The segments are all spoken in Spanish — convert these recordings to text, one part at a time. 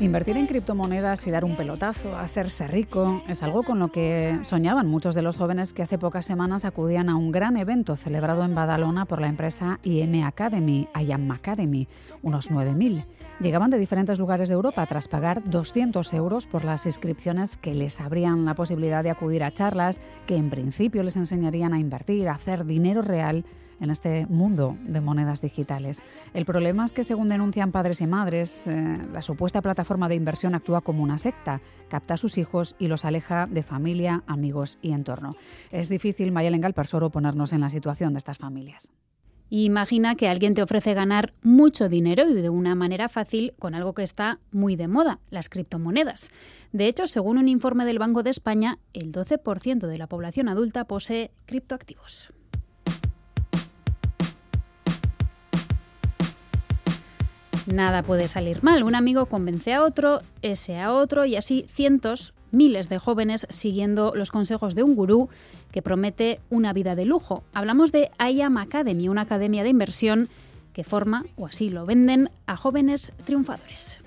Invertir en criptomonedas y dar un pelotazo, hacerse rico, es algo con lo que soñaban muchos de los jóvenes que hace pocas semanas acudían a un gran evento celebrado en Badalona por la empresa IM Academy, IAM Academy, unos 9.000. Llegaban de diferentes lugares de Europa tras pagar 200 euros por las inscripciones que les abrían la posibilidad de acudir a charlas que en principio les enseñarían a invertir, a hacer dinero real en este mundo de monedas digitales. El problema es que, según denuncian padres y madres, eh, la supuesta plataforma de inversión actúa como una secta, capta a sus hijos y los aleja de familia, amigos y entorno. Es difícil, Mayelen Galparsoro, ponernos en la situación de estas familias. Imagina que alguien te ofrece ganar mucho dinero y de una manera fácil con algo que está muy de moda, las criptomonedas. De hecho, según un informe del Banco de España, el 12% de la población adulta posee criptoactivos. Nada puede salir mal. Un amigo convence a otro, ese a otro y así cientos, miles de jóvenes siguiendo los consejos de un gurú que promete una vida de lujo. Hablamos de IAM Academy, una academia de inversión que forma, o así lo venden, a jóvenes triunfadores.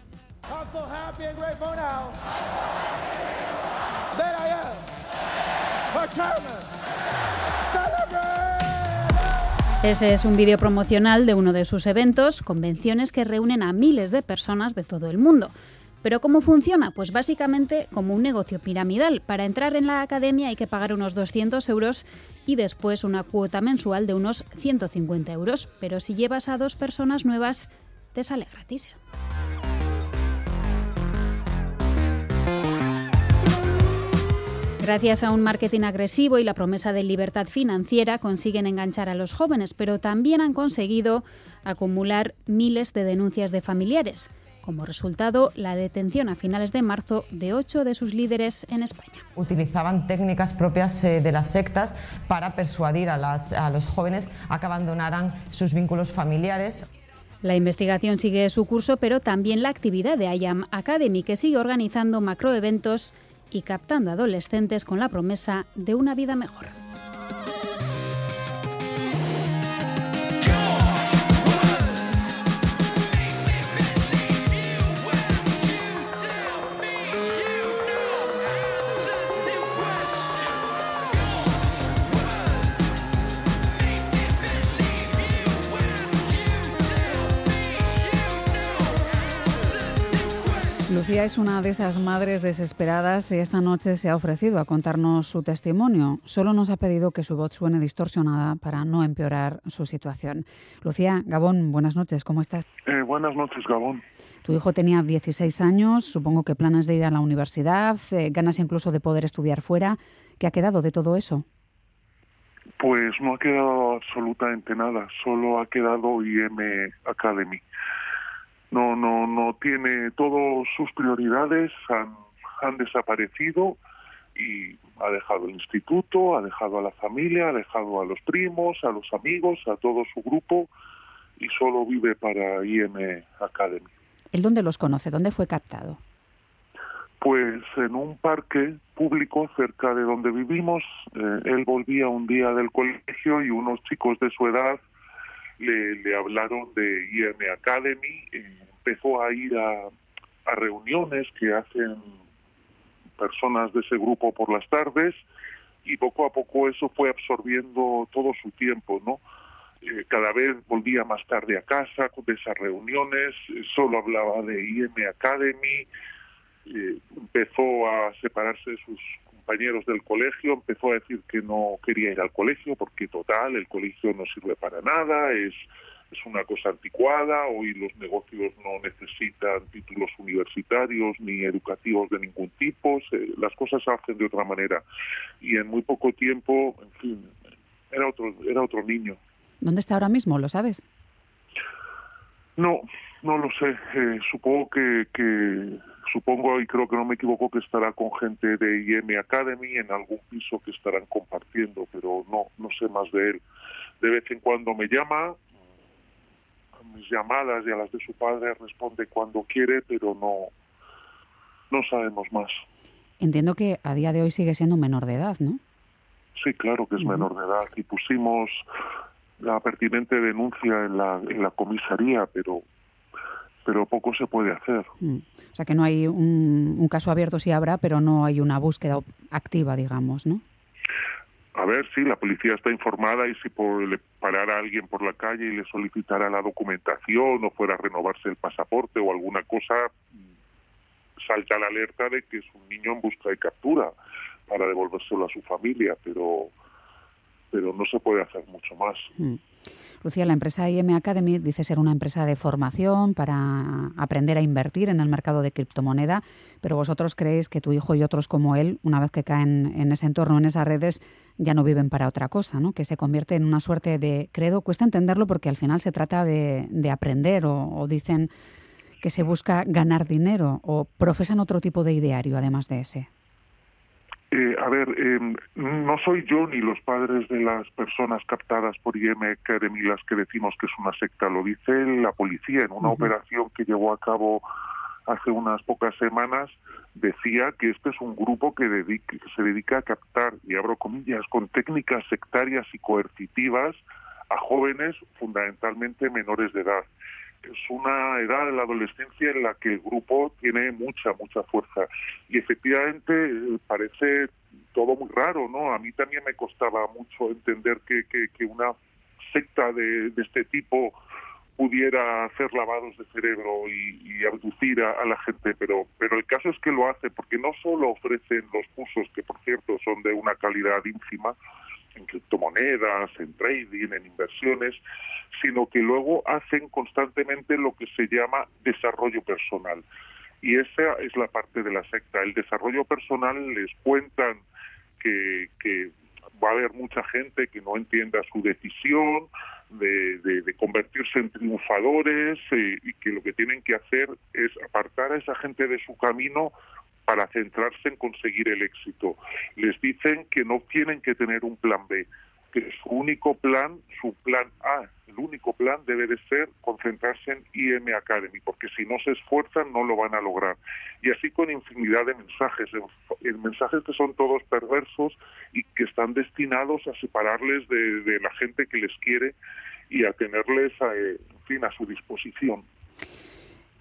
Ese es un vídeo promocional de uno de sus eventos, convenciones que reúnen a miles de personas de todo el mundo. ¿Pero cómo funciona? Pues básicamente como un negocio piramidal. Para entrar en la academia hay que pagar unos 200 euros y después una cuota mensual de unos 150 euros. Pero si llevas a dos personas nuevas, te sale gratis. Gracias a un marketing agresivo y la promesa de libertad financiera consiguen enganchar a los jóvenes, pero también han conseguido acumular miles de denuncias de familiares. Como resultado, la detención a finales de marzo de ocho de sus líderes en España. Utilizaban técnicas propias eh, de las sectas para persuadir a, a los jóvenes a que abandonaran sus vínculos familiares. La investigación sigue su curso, pero también la actividad de IAM Academy, que sigue organizando macroeventos y captando adolescentes con la promesa de una vida mejor. Lucía es una de esas madres desesperadas y esta noche se ha ofrecido a contarnos su testimonio. Solo nos ha pedido que su voz suene distorsionada para no empeorar su situación. Lucía, Gabón, buenas noches, ¿cómo estás? Eh, buenas noches, Gabón. Tu hijo tenía 16 años, supongo que planes de ir a la universidad, eh, ganas incluso de poder estudiar fuera. ¿Qué ha quedado de todo eso? Pues no ha quedado absolutamente nada, solo ha quedado IM Academy no no no tiene todas sus prioridades han, han desaparecido y ha dejado el instituto, ha dejado a la familia, ha dejado a los primos, a los amigos, a todo su grupo y solo vive para IM Academy. ¿El dónde los conoce? ¿Dónde fue captado? Pues en un parque público cerca de donde vivimos. Eh, él volvía un día del colegio y unos chicos de su edad le, le hablaron de IM Academy, empezó a ir a, reuniones que hacen personas de ese grupo por las tardes y poco a poco eso fue absorbiendo todo su tiempo, ¿no? Eh, cada vez volvía más tarde a casa de esas reuniones, eh, solo hablaba de IM Academy, eh, empezó a separarse de sus compañeros del colegio, empezó a decir que no quería ir al colegio porque total, el colegio no sirve para nada, es, es una cosa anticuada, hoy los negocios no necesitan títulos universitarios ni educativos de ningún tipo, las cosas se hacen de otra manera y en muy poco tiempo, en fin, era otro, era otro niño. ¿Dónde está ahora mismo? ¿Lo sabes? No, no lo sé. Eh, supongo que, que supongo y creo que no me equivoco que estará con gente de IM Academy en algún piso que estarán compartiendo, pero no, no sé más de él. De vez en cuando me llama, mis llamadas y a las de su padre responde cuando quiere, pero no, no sabemos más. Entiendo que a día de hoy sigue siendo menor de edad, ¿no? Sí, claro que es menor de edad y pusimos la pertinente denuncia en la, en la comisaría, pero pero poco se puede hacer. Mm. O sea que no hay un, un, caso abierto, sí habrá, pero no hay una búsqueda activa, digamos, ¿no? A ver, sí, la policía está informada y si por, le parara a alguien por la calle y le solicitara la documentación o fuera a renovarse el pasaporte o alguna cosa, salta la alerta de que es un niño en busca de captura para devolvérselo a su familia, pero pero no se puede hacer mucho más. Mm. Lucía, la empresa IM Academy dice ser una empresa de formación para aprender a invertir en el mercado de criptomoneda, pero vosotros creéis que tu hijo y otros como él, una vez que caen en ese entorno, en esas redes, ya no viven para otra cosa, ¿no? que se convierte en una suerte de credo. Cuesta entenderlo porque al final se trata de, aprender o dicen que se busca ganar dinero o profesan otro tipo de ideario además de ese. Eh, a ver, em, no soy yo ni los padres de las personas captadas por IM Academy las que decimos que es una secta, lo dice la policía. En una operación que llevó a cabo hace unas pocas semanas, decía que este es un grupo que, que se dedica a captar, y abro comillas, con técnicas sectarias y coercitivas a jóvenes fundamentalmente menores de edad es una edad de la adolescencia en la que el grupo tiene mucha, mucha fuerza. Y efectivamente eh, parece todo muy raro, ¿no? A mí también me costaba mucho entender que, que, una secta de, de, este tipo pudiera hacer lavados de cerebro y, y abducir a, la gente, pero, pero el caso es que lo hace porque no solo ofrecen los cursos, que por cierto son de una calidad ínfima, en criptomonedas, en trading, en inversiones, sino que luego hacen constantemente lo que se llama desarrollo personal. Y esa es la parte de la secta. El desarrollo personal les cuentan que, va a haber mucha gente que no entienda su decisión de, de, convertirse en triunfadores eh, y que lo que tienen que hacer es apartar a esa gente de su camino para centrarse en conseguir el éxito. Les dicen que no tienen que tener un plan B, que su único plan, su plan A, el único plan debe de ser concentrarse en IM Academy, porque si no se esfuerzan no lo van a lograr. Y así con infinidad de mensajes, en mensajes que son todos perversos y que están destinados a separarles de, la gente que les quiere y a tenerles, eh, en fin, a su disposición.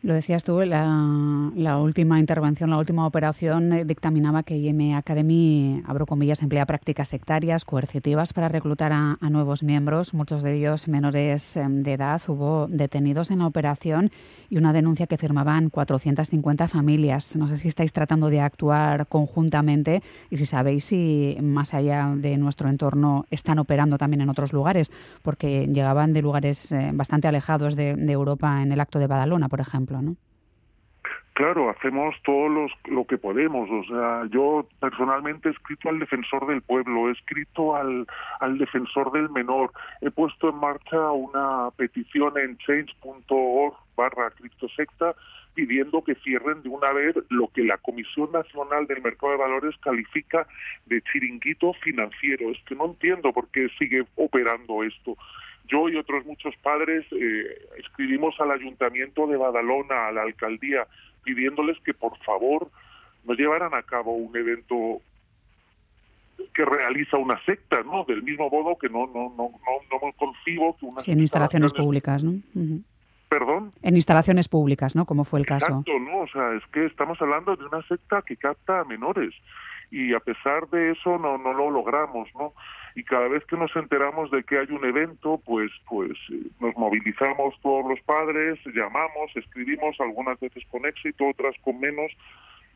Lo decías tú, la, última intervención, la última operación eh, dictaminaba que IM Academy, abro comillas, emplea prácticas sectarias, coercitivas para reclutar a, nuevos miembros, muchos de ellos menores em, de edad. Hubo detenidos en la operación y una denuncia que firmaban 450 familias. No sé si estáis tratando de actuar conjuntamente y si sabéis si más allá de nuestro entorno están operando también en otros lugares, porque llegaban de lugares eh, bastante alejados de Europa en el acto de Badalona, por ejemplo. Claro, hacemos todo lo que podemos. O sea, yo personalmente he escrito al defensor del pueblo, he escrito al, al defensor del menor, he puesto en marcha una petición en change.org barra criptosecta pidiendo que cierren de una vez lo que la Comisión Nacional del Mercado de Valores califica de chiringuito financiero. Es que no entiendo por qué sigue operando esto. Yo y otros muchos padres eh, escribimos al Ayuntamiento de Badalona, a la Alcaldía, pidiéndoles que por favor no llevaran a cabo un evento que realiza una secta, ¿no? Del mismo modo que no no no no, no concibo que una sí, en instalaciones públicas, ¿no? Perdón. En instalaciones públicas, ¿no? Como fue el caso. Exacto, ¿no? O sea, es que estamos hablando de una secta que capta a menores y a pesar de eso no no lo logramos, ¿no? y cada vez que nos enteramos de que hay un evento, pues, pues eh, nos movilizamos todos los padres, llamamos, escribimos, algunas veces con éxito, otras con menos,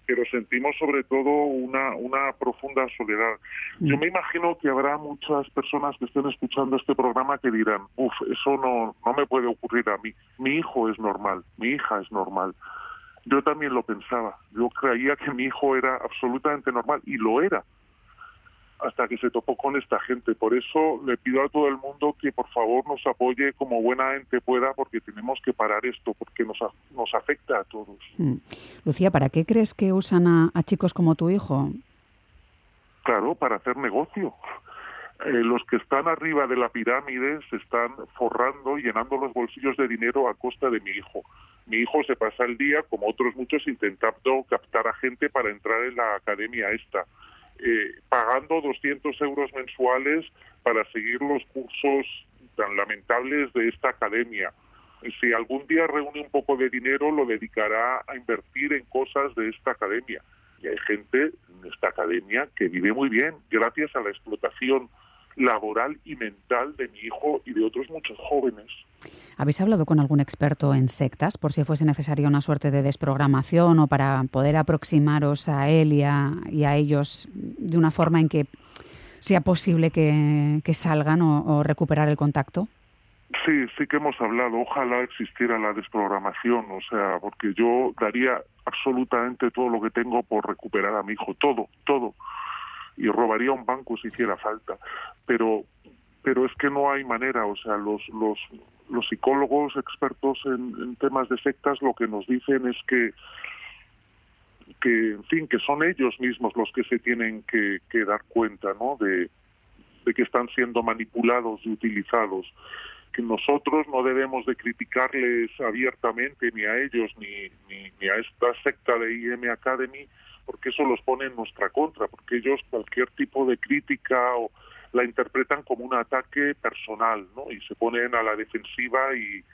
pero sentimos sobre todo una, una profunda soledad. Yo me imagino que habrá muchas personas que estén escuchando este programa que dirán, uff, eso no, no me puede ocurrir a mí. Mi hijo es normal, mi hija es normal. Yo también lo pensaba. Yo creía que mi hijo era absolutamente normal y lo era hasta que se topó con esta gente. Por eso le pido a todo el mundo que por favor nos apoye como buena gente pueda porque tenemos que parar esto porque nos, nos afecta a todos. Mm. Lucía, ¿para qué crees que usan a, chicos como tu hijo? Claro, para hacer negocio. Eh, los que están arriba de la pirámide se están forrando y llenando los bolsillos de dinero a costa de mi hijo. Mi hijo se pasa el día, como otros muchos, intentando captar a gente para entrar en la academia esta, eh, pagando 200 euros mensuales para seguir los cursos tan lamentables de esta academia. Si algún día reúne un poco de dinero, lo dedicará a invertir en cosas de esta academia. Y hay gente en esta academia que vive muy bien gracias a la explotación laboral y mental de mi hijo y de otros muchos jóvenes. ¿Habéis hablado con algún experto en sectas por si fuese necesaria una suerte de desprogramación o para poder aproximaros a él y a, ellos de una forma en que sea posible que, salgan o, recuperar el contacto? Sí, sí que hemos hablado. Ojalá existiera la desprogramación, o sea, porque yo daría absolutamente todo lo que tengo por recuperar a mi hijo, todo, todo y robaría un banco si hiciera falta. Pero, pero es que no hay manera, o sea, los, los, los psicólogos expertos en, temas de sectas lo que nos dicen es que que en fin que son ellos mismos los que se tienen que, dar cuenta no de, de que están siendo manipulados y utilizados que nosotros no debemos de criticarles abiertamente ni a ellos ni, ni, ni a esta secta de IM Academy porque eso los pone en nuestra contra, porque ellos cualquier tipo de crítica o la interpretan como un ataque personal, ¿no? Y se ponen a la defensiva y,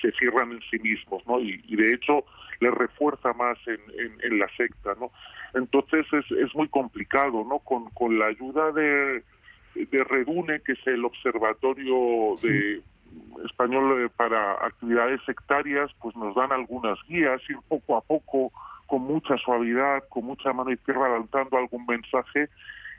se cierran en sí mismos, ¿no? Y, de hecho les refuerza más en, en, la secta, ¿no? Entonces es, es muy complicado, ¿no? Con, con la ayuda de, de Redune, que es el observatorio de español para actividades sectarias, pues nos dan algunas guías, ir poco a poco con mucha suavidad, con mucha mano izquierda lanzando algún mensaje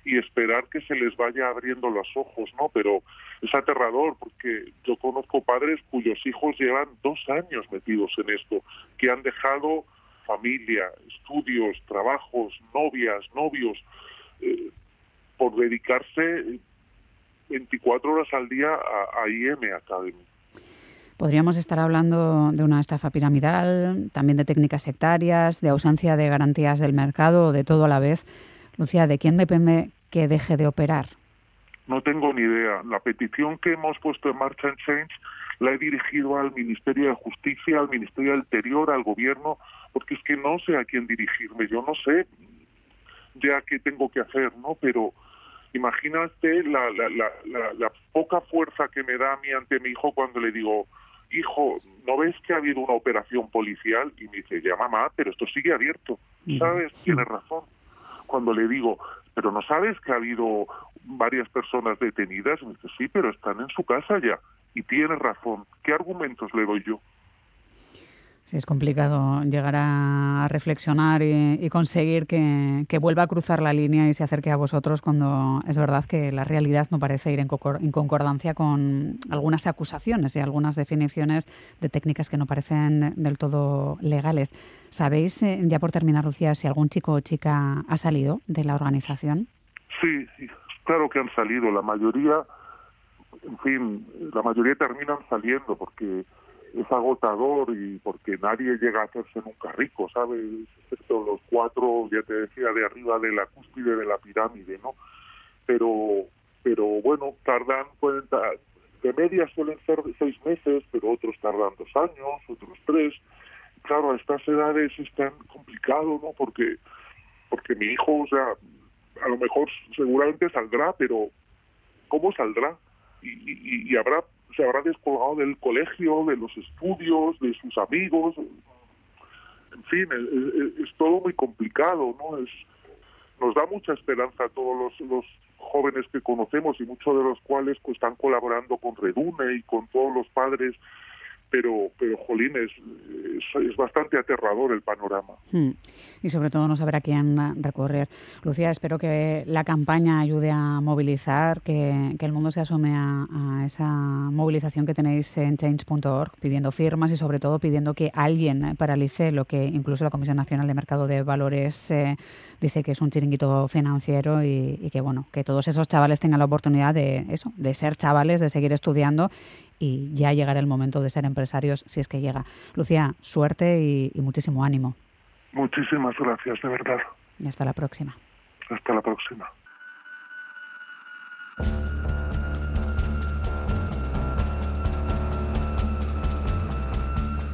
y esperar que se les vaya abriendo los ojos, ¿no? Pero es aterrador porque yo conozco padres cuyos hijos llevan dos años metidos en esto, que han dejado familia, estudios, trabajos, novias, novios, eh, por dedicarse 24 horas al día a, a IM Academy. Podríamos estar hablando de una estafa piramidal, también de técnicas sectarias, de ausencia de garantías del mercado de todo a la vez. Lucía, ¿de quién depende que deje de operar? No tengo ni idea. La petición que hemos puesto en marcha en Change la he dirigido al Ministerio de Justicia, al Ministerio del Interior, al Gobierno, porque es que no sé a quién dirigirme. Yo no sé ya qué tengo que hacer, ¿no? Pero imagínate la, la, la, la, poca fuerza que me da a mí ante mi hijo cuando le digo, hijo, ¿no ves que ha habido una operación policial? Y me dice, ya mamá, pero esto sigue abierto. ¿Sabes? Tienes razón. Cuando le digo, pero ¿no sabes que ha habido varias personas detenidas? Me dice, sí, pero están en su casa ya. Y tienes razón. ¿Qué argumentos le doy yo? Sí, es complicado llegar a reflexionar y, conseguir que, vuelva a cruzar la línea y se acerque a vosotros cuando es verdad que la realidad no parece ir en, concordancia con algunas acusaciones y algunas definiciones de técnicas que no parecen del todo legales. ¿Sabéis, eh, ya por terminar, Lucía, si algún chico o chica ha salido de la organización? Sí, claro que han salido. La mayoría, en fin, la mayoría terminan saliendo porque es agotador y porque nadie llega a hacerse nunca rico, ¿sabes? Excepto los cuatro, ya te decía, de arriba de la cúspide de la pirámide, ¿no? Pero, pero bueno, tardan, pueden, de media suelen ser seis meses, pero otros tardan dos años, otros tres. Claro, a estas edades es tan complicado, ¿no? Porque, porque mi hijo, o sea, a lo mejor seguramente saldrá, pero ¿cómo saldrá? Y, y, y habrá se habrá descolgado del colegio, de los estudios, de sus amigos. En fin, es, todo muy complicado, ¿no? Es, nos da mucha esperanza a todos los, los jóvenes que conocemos y muchos de los cuales pues, están colaborando con Redune y con todos los padres pero, pero jolín, es, es, bastante aterrador el panorama. Hmm. Y sobre todo no saber a quién recorrer. Lucía, espero que la campaña ayude a movilizar, que, que el mundo se asome a, esa movilización que tenéis en change.org, pidiendo firmas y sobre todo pidiendo que alguien paralice lo que incluso la Comisión Nacional de Mercado de Valores eh, dice que es un chiringuito financiero y, y, que bueno, que todos esos chavales tengan la oportunidad de eso, de ser chavales, de seguir estudiando y ya llegará el momento de ser empresarios si es que llega. Lucía, suerte y, muchísimo ánimo. Muchísimas gracias, de verdad. Y hasta la próxima. Hasta la próxima.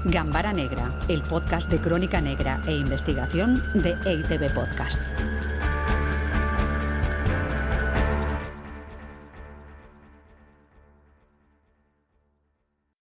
Gambara Negra, el podcast de crónica negra e investigación de EITB Podcast.